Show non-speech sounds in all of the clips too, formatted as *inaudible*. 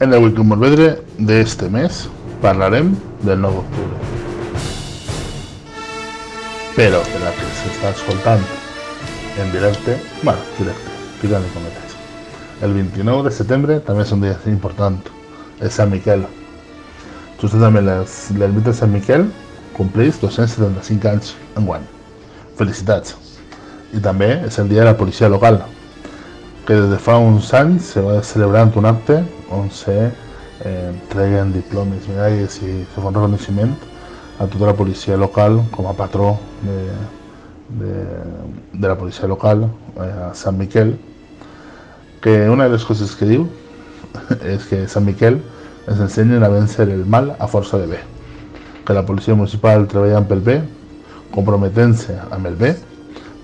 En el Wiki Morvedre de este mes parlarem del 9 d'octubre. Però de la que s'està escoltant en directe, bueno, directe, ficant de cometes. El 29 de setembre també és un dia important, és Sant Miquel. Justament l'ermita de Sant Miquel compleix 275 anys enguany. Felicitats! I també és el dia de la policia local, que des de fa se va celebrant un acte on se eh, treguen diplomes, medalles i reconeixement a tota la policia local com a patró de, de, la policia local eh, a Sant Miquel que una de *laughs* les coses que diu és que Sant Miquel ens ensenyen a vèncer el mal a força de bé que la policia municipal treballant pel bé comprometent-se amb el bé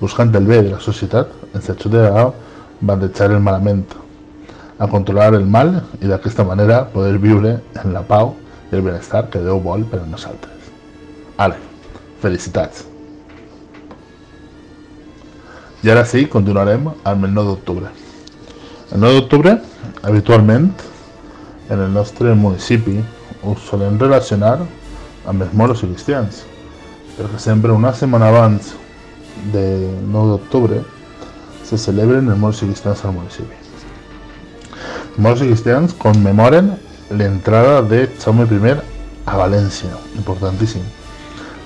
buscant el bé de la societat ens ajuda a bandejar el malament, a controlar el mal i d'aquesta manera poder viure en la pau i el benestar que Déu vol per a nosaltres. Ale, felicitats! I ara sí, continuarem amb el 9 d'octubre. El 9 d'octubre, habitualment, en el nostre municipi, us solem relacionar amb els moros i cristians, perquè sempre una setmana abans de 9 d'octubre se celebren els morts i cristians al municipi. Morts i cristians commemoren l'entrada de Jaume I a València, importantíssim.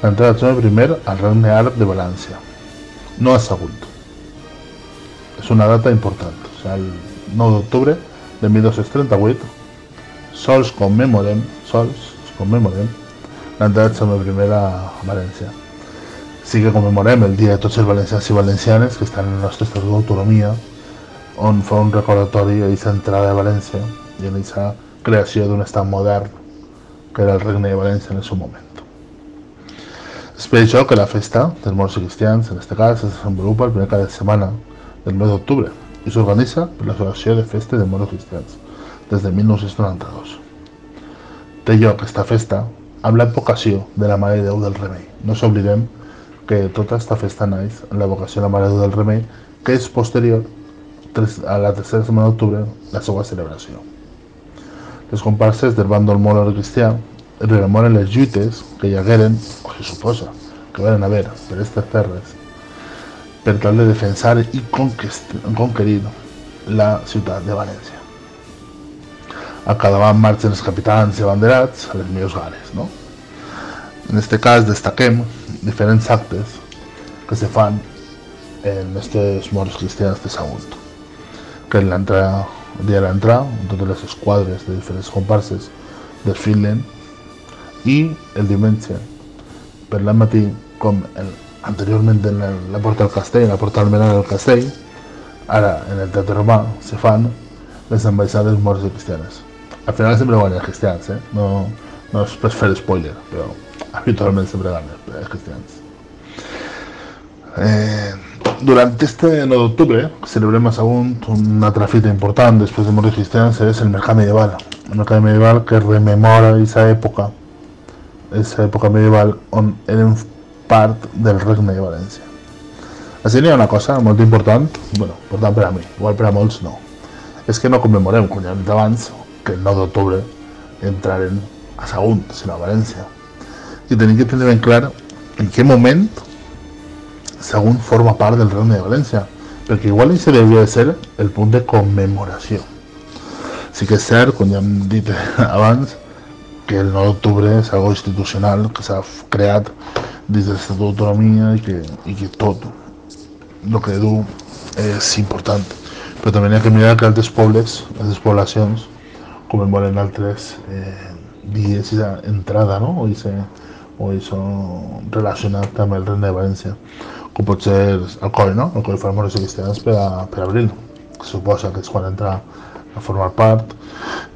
L'entrada de Jaume I al regne àrab de València, no a Sagunt. És una data important, o sigui, el 9 d'octubre de 1238 sols commemorem, sols commemorem l'entrada de Jaume I a València sí que el dia de tots els valencians i valencianes que estan en el nostre estatut d'autonomia on fa un recordatori a aquesta entrada de València i a aquesta creació d'un estat modern que era el regne de València en el seu moment. És per això que la festa dels morts cristians, en aquest cas, es desenvolupa el primer cada setmana del mes d'octubre i s'organitza per l'Associació de Festes de Morts Cristians des de 1992. Té lloc aquesta festa amb l'advocació de la Mare de Déu del Remei. No s'oblidem que tota esta festa naix en la vocació de la Mare del Remei, que és posterior a la tercera setmana d'octubre la seva celebració. Les comparses del bàndol moro cristià rememoren les lluites que hi hagueren, o se suposa, que van haver per aquestes terres, per tal de defensar i conquerir la ciutat de València. A cada van marxen els capitans i abanderats a les millors gales, no? En aquest cas destaquem diferents actes que se fan en aquests morts cristians de Sagunt. Que en l'entrada, el dia de l'entrada, totes les esquadres de diferents comparses desfilen i el diumenge per la matí, el, anteriorment en la, porta del castell, la porta almenara del castell, ara en el teatre romà se fan les ambaixades morts i cristianes. Al final sempre guanyen els cristians, eh? no, no és per fer spoiler, però habitualment sempre ganen els cristians. Eh, durant este 9 d'octubre celebrem a Sagunt una altra fita important després de morir cristians és el mercat medieval. El mercat medieval que rememora aquesta època, aquesta època medieval eren part del regne de València. Així n'hi una cosa molt important, bueno, important per a mi, igual per a molts no, és que no commemorem, com ja hem dit abans, que el 9 d'octubre entraren a Sagunt, sinó a València i tenim que tenir ben clar en què moment Sagunt forma part del Regne de València, perquè igual això devia de ser el punt de commemoració. Sí que és cert, com ja que el 9 d'octubre és algo institucional que s'ha creat des de l'Estatut d'Autonomia i, que, i que tot el que du és important. Però també hi ha que mirar que altres pobles, altres poblacions, commemoren altres eh, dies i entrada, no? O ese, o això relacionat amb el Regne de València, com pot ser el coll, no? El coll fa i cristians per, a, per abril, que suposa que és quan entra a formar part.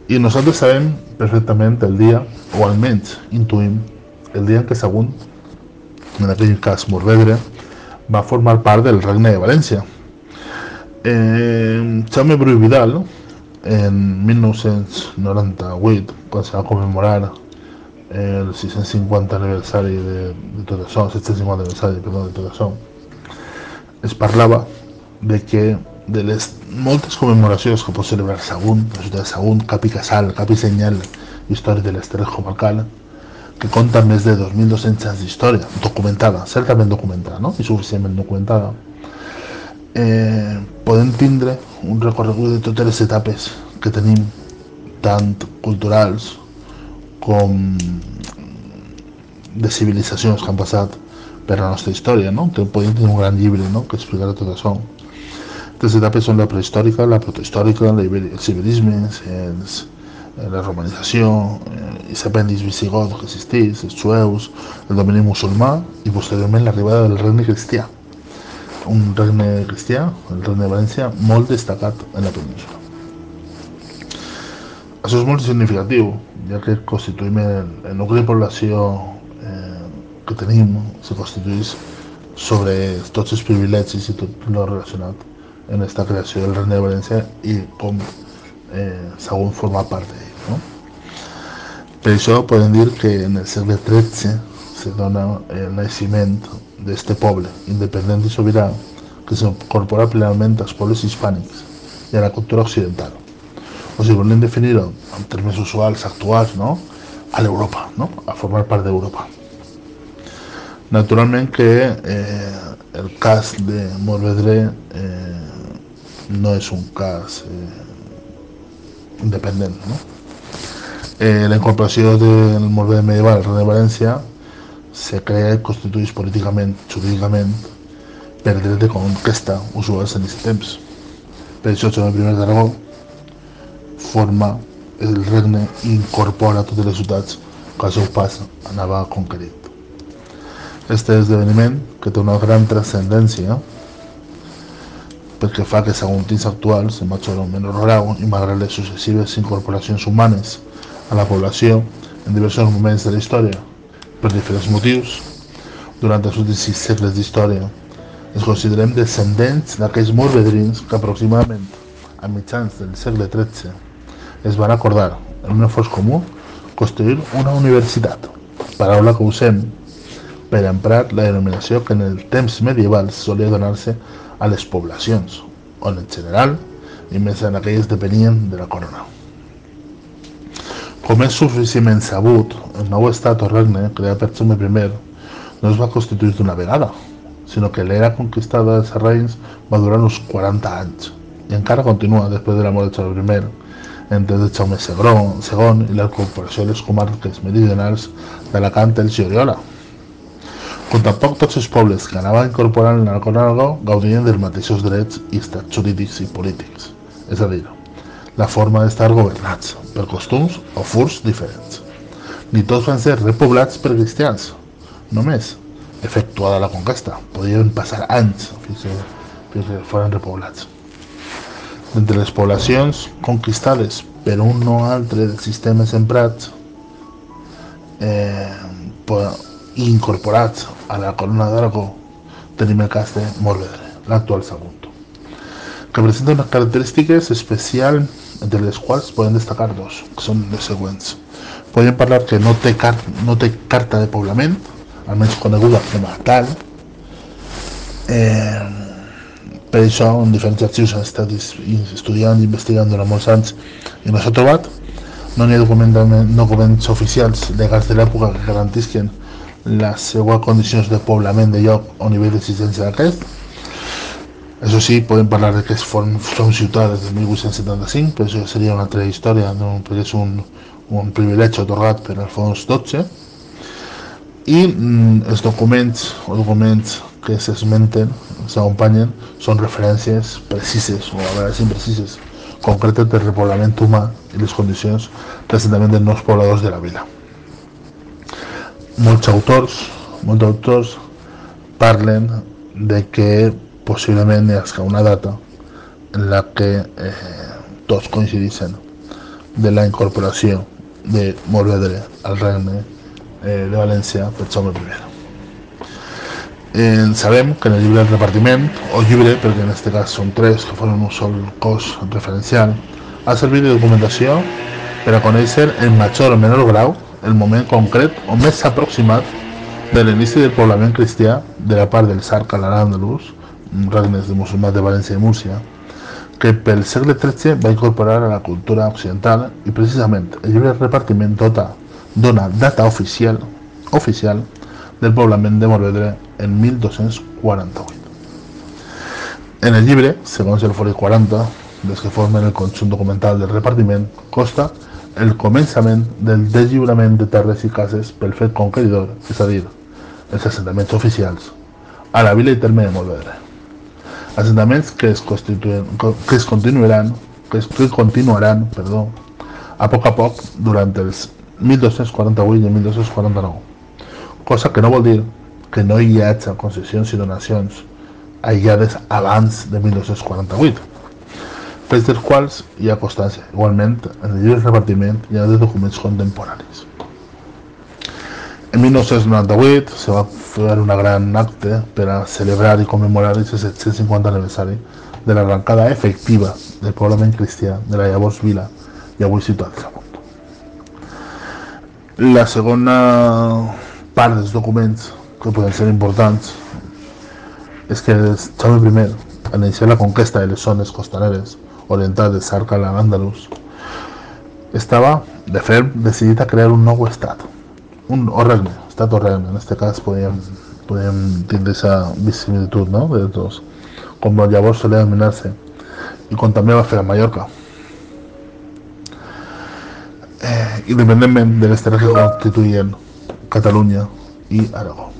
I nosaltres sabem perfectament el dia, o almenys intuïm, el dia en què Sagunt, en aquell cas Morvedre, va formar part del Regne de València. Eh, Jaume Bru i Vidal, en 1998, quan se va commemorar el 650 aniversari de, de tot això, 750 aniversari perdó, de això, es parlava de que de les moltes commemoracions que pot celebrar Sagunt, la ciutat de Sagunt, capi casal, capi senyal històric de les Terres Comarcal, que conta més de 2.200 anys d'història, documentada, certament documentada, no? i suficientment documentada, eh, podem tindre un recorregut de totes les etapes que tenim, tant culturals com de civilitzacions que han passat per la nostra història, no? Que podem tenir un gran llibre no? que explicarà tot això. Les etapes són la prehistòrica, la protehistòrica, els iberismes, els, eh, la romanització, eh, els apèndix visigots que existís, els jueus, el domini musulmà i posteriorment l'arribada del regne cristià. Un regne cristià, el regne de València, molt destacat en la península. Això és molt significatiu, ja que constituïm el, el nucli de població que tenim, se constitueix sobre tots els privilegis i tot el relacionat en esta creació del Regne de València i com eh, segon formar part d'ell. No? Per això podem dir que en el segle XIII se dona el naixement d'aquest poble independent i sobirà que s'incorpora plenament als pobles hispànics i a la cultura occidental. O si volem definir-ho en termes usuals actuals, no? a l'Europa, no? a formar part d'Europa. Naturalment que eh, el cas de Morvedre eh, no és un cas eh, independent. No? Eh, la incorporació del Morvedre medieval al de València se crea i constitueix políticament, jurídicament, per dret de conquesta usuals en aquest temps. Per això Joan I d'Aragó forma el regne i incorpora totes les ciutats que al seu pas anava conquerint. Este esdeveniment, que té una gran transcendència, perquè fa que saguntins actuals, en major o menor grau, i malgrat les successives incorporacions humanes a la població en diversos moments de la història, per diferents motius, durant els últims sis segles d'història, ens considerem descendents d'aquells morvedrins que aproximadament a mitjans del segle XIII es van acordar, en un esforç comú, construir una universitat, paraula que usem per emprar la denominació que en el temps medieval solia donar-se a les poblacions, on en general, i més en aquelles depenien de la corona. Com és suficientment sabut, el nou estat o regne, creat per Jaume I, no es va constituir d'una vegada, sinó que l'era conquistada dels sarraïns va durar uns 40 anys i encara continua després de la mort de Jaume I, entre el Jaume II i la incorporació de les comarques meridionals d'Alacant, i Oriola, com tampoc tots els pobles que anaven incorporant la Conalgo gaudien dels mateixos drets i estats jurídics i polítics, és a dir, la forma d'estar governats per costums o furs diferents. Ni tots van ser repoblats per cristians, només efectuada la conquesta. Podien passar anys fins que, fins que foren repoblats. Entre les poblacions conquistades per un o altre dels sistemes emprats eh, incorporats a la corona d'Aragó tenim el cas de Morvedre, l'actual Sagunt, que presenta unes característiques especials entre les quals podem destacar dos, que són les següents. Podem parlar que no té, car no té carta de poblament, almenys coneguda com a tal. Eh, per això, en diferents arxius han estat estudiant i investigant durant molts anys i no s'ha trobat. No n'hi ha documents oficials legals de l'època que garantisquen les seues condicions de poblament de lloc o nivell d'existència d'aquest. Això sí, podem parlar de que són, són ciutats de 1875, però això seria una altra història, no? perquè és un, un privilegi otorgat per Alfons XII. I mm, els documents o documents que s'esmenten, s'acompanyen, són referències precises o a vegades imprecises, concretes del repoblament humà i les condicions d'assentament dels nous pobladors de la vila molts autors, molts autors parlen de que possiblement hi ha una data en la que eh, tots coincideixen de la incorporació de Morvedre al regne eh, de València per Jaume I. Eh, que en el llibre del repartiment, o llibre, perquè en aquest cas són tres que foren un sol cos referencial, ha servit de documentació per a conèixer en major o menor grau el moment concret o més aproximat de l'inici del poblament cristià de la part del Sarc a l'Aràndalus, regnes de musulmans de València i Múrcia, que pel segle XIII va incorporar a la cultura occidental i precisament el llibre de repartiment dota, dona data oficial oficial del poblament de Morvedre en 1248. En el llibre, segons el foli 40, dels que formen el conjunt documental del repartiment, costa el començament del deslliurament de terres i cases pel fet conqueridor, és a dir, els assentaments oficials, a la vila i terme de Morvedre. Assentaments que es, que es continuaran, que, es, que continuaran perdó, a poc a poc durant els 1248 i 1249 cosa que no vol dir que no hi hagi concessions i donacions aïllades abans de 1948, fets dels quals hi ha constància. Igualment, en el llibre de repartiment hi ha de documents contemporanis. En 1998 se va fer una gran acte per a celebrar i commemorar el 750 aniversari de l'arrencada efectiva del poblament cristià de la llavors vila i avui ciutat de Samunt. La segona part dels documents que poden ser importants és que Jaume I, en iniciar la conquesta de les zones costaneres orientals de Sarca a l'Àndalus, estava de fer decidit a crear un nou estat, un o regne, estat en aquest cas podíem, podíem tindre aquesta visibilitat no? de tots, com llavors solia denominar-se, i com també va fer a Mallorca. Eh, independentment de les terres que constituïen Catalunya i Aragó.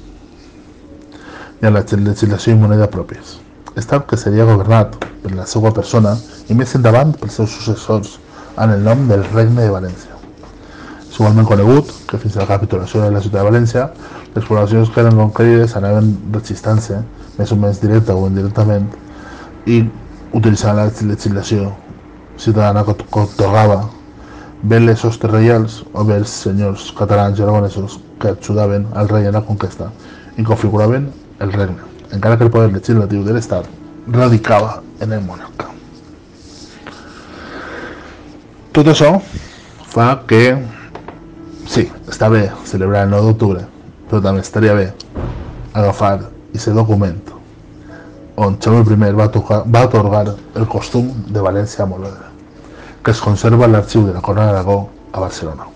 I a la legislació i moneda pròpies. Estat que seria governat per la seva persona i més endavant pels seus successors en el nom del Regne de València. És igualment conegut que fins a la capitulació de la ciutat de València les poblacions que eren conquerides anaven registant-se més o menys directa o indirectament i utilitzant la legislació ciutadana que otorgava bé les hostes reials o bé els senyors catalans i aragonesos que ajudaven al rei a la conquesta i configuraven el regne, encara que el poder legislatiu de l'Estat radicava en el monarca. Tot això fa que, sí, està bé celebrar el 9 d'octubre, però també estaria bé agafar i ser document on Xavier I va, tocar, va atorgar el costum de València a Moledre, que es conserva a l'arxiu de la Corona d'Aragó a Barcelona.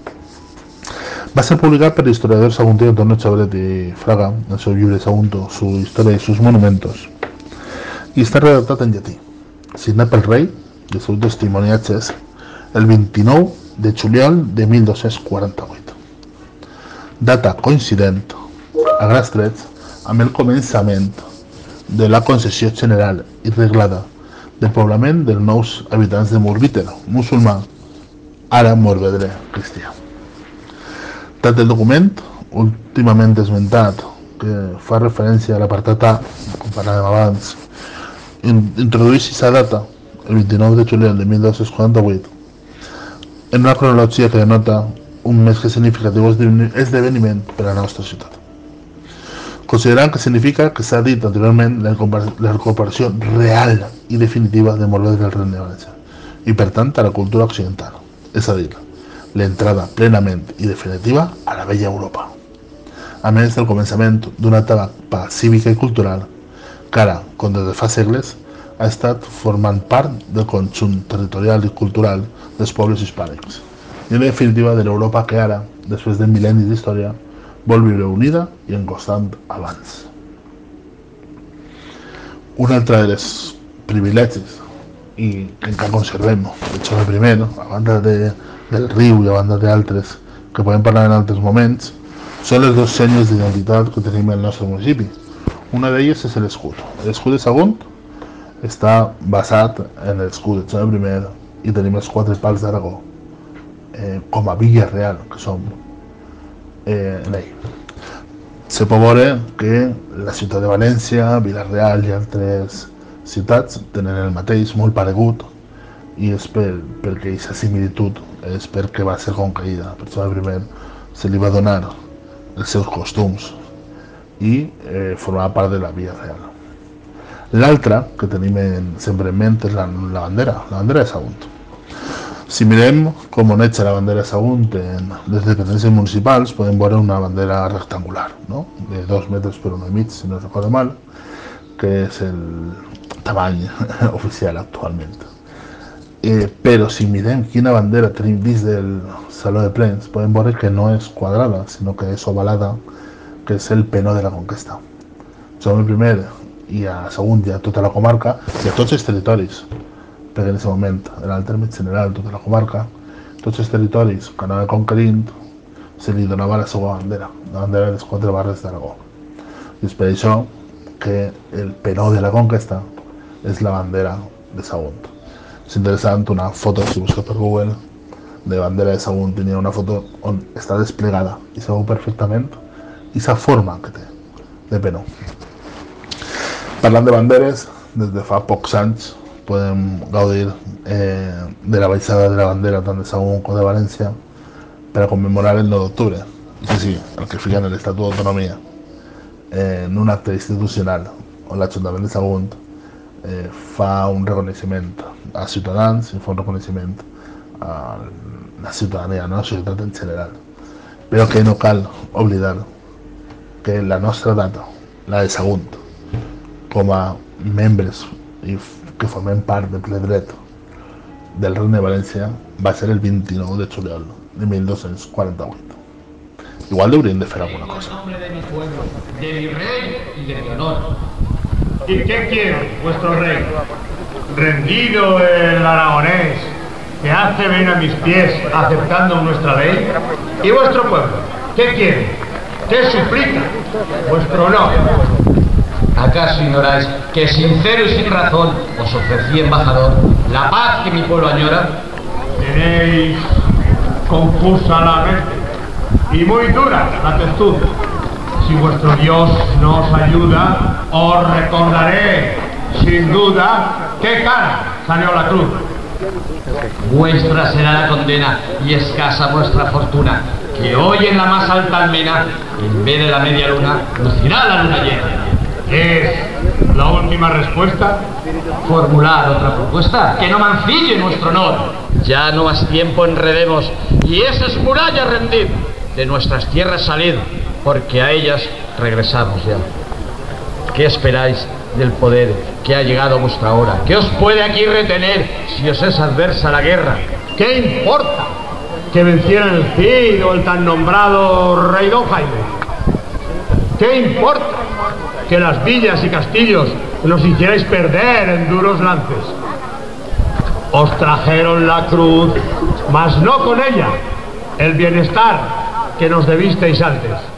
Va ser publicat per l'historiador saguntí Antonio Chabret i Fraga, en el seu llibre Sagunto, su història i sus monumentos, i està redactat en llatí, signat pel rei i els seus el 29 de juliol de 1248. Data coincident, a grans trets, amb el començament de la concessió general i reglada del poblament dels nous habitants de Morbiter, musulmà, ara Morvedre, cristià. Tant el document, últimament esmentat, que fa referència a l'apartat A, com parlàvem abans, introdueix aquesta data, el 29 de juliol de 1248, en una cronologia que denota un més que significatiu esdeveniment per a la nostra ciutat. Considerant que significa que s'ha dit anteriorment la recuperació real i definitiva de Morvedre del Regne de València i per tant a la cultura occidental, és a dir, l'entrada plenament i definitiva a la vella Europa. A més del començament d'una etapa cívica i cultural que ara, com des de fa segles, ha estat formant part del conjunt territorial i cultural dels pobles hispànics i en definitiva de l'Europa que ara, després de mil·lennis d'història, vol viure unida i en constant abans. Un altre dels privilegis i que encara conservem de Xavier I, a banda de del riu i a banda d'altres que podem parlar en altres moments, són les dues senyes d'identitat que tenim al nostre municipi. Una d'elles és l'escut. L'escut de Sagunt està basat en l'escut de Xavier I i tenim els quatre pals d'Aragó eh, com a villa real que som eh, en ell. Se pot veure que la ciutat de València, Vila-real i altres ciutats tenen el mateix, molt paregut, i és per, perquè aquesta similitud és perquè va ser conquerida. Per això primer se li va donar els seus costums i eh, formava part de la via real. L'altra que tenim en, sempre en ment és la, la bandera, la bandera de Sagunt. Si mirem com on la bandera de Sagunt en les dependències municipals, podem veure una bandera rectangular, no? de dos metres per un i mig, si no recordo mal, que és el tamany *laughs* oficial actualment. Eh, però si mirem quina bandera tenim dins del Saló de Plens, podem veure que no és quadrada, sinó que és ovalada, que és el penó de la conquesta. Som el primer i a segon hi ha tota la comarca i a tots els territoris, perquè en aquest moment era el terme general tota la comarca, tots els territoris que anava conquerint se li donava la seva bandera, la bandera de les quatre barres d'Aragó. I és per això que el penó de la conquesta és la bandera de Sagunt. És interessant una foto, si busques per Google, de bandera de Sagunt, tenia una foto on està desplegada i se veu perfectament aquesta forma que té de penó. Parlant de banderes, des de fa pocs anys podem gaudir eh, de la baixada de la bandera tant de Sagunt com de València per a commemorar el 9 d'octubre. I sí, sí, el que fica en l'Estatut d'Autonomia, eh, en un acte institucional on l'Ajuntament de Sagunt eh, fa un reconeixement a ciutadans i fa un reconeixement a la ciutadania, no? a la en general. Però que no cal oblidar que la nostra data, la de Sagunt, com a membres i que formem part dret del Regne de València, va ser el 29 de juliol de 1248. Igual hauríem de fer alguna cosa. de mi pueblo, de mi rey y de mi honor. ¿Y qué quiere vuestro rey? Rendido el aragonés, que hace bien a mis pies aceptando nuestra ley. ¿Y vuestro pueblo? ¿Qué quiere? ¿Qué suplica? Vuestro honor. ¿Acaso ignoráis que sincero y sin razón os ofrecí, embajador, la paz que mi pueblo añora? Tenéis confusa la mente y muy dura la textura. Si vuestro Dios no os ayuda, os recordaré, sin duda, qué cara salió la cruz. Vuestra será la condena y escasa vuestra fortuna, que hoy en la más alta almena, en vez de la media luna, lucirá la luna llena. Es la última respuesta. Formular otra propuesta que no mancille nuestro honor. Ya no más tiempo enredemos y esas murallas rendir, de nuestras tierras salid, porque a ellas regresamos ya. ¿Qué esperáis del poder que ha llegado a vuestra hora? ¿Qué os puede aquí retener si os es adversa la guerra? ¿Qué importa que vencieran el Cid o el tan nombrado rey Don Jaime? ¿Qué importa que las villas y castillos los hicierais perder en duros lances? Os trajeron la cruz, mas no con ella el bienestar que nos debisteis antes.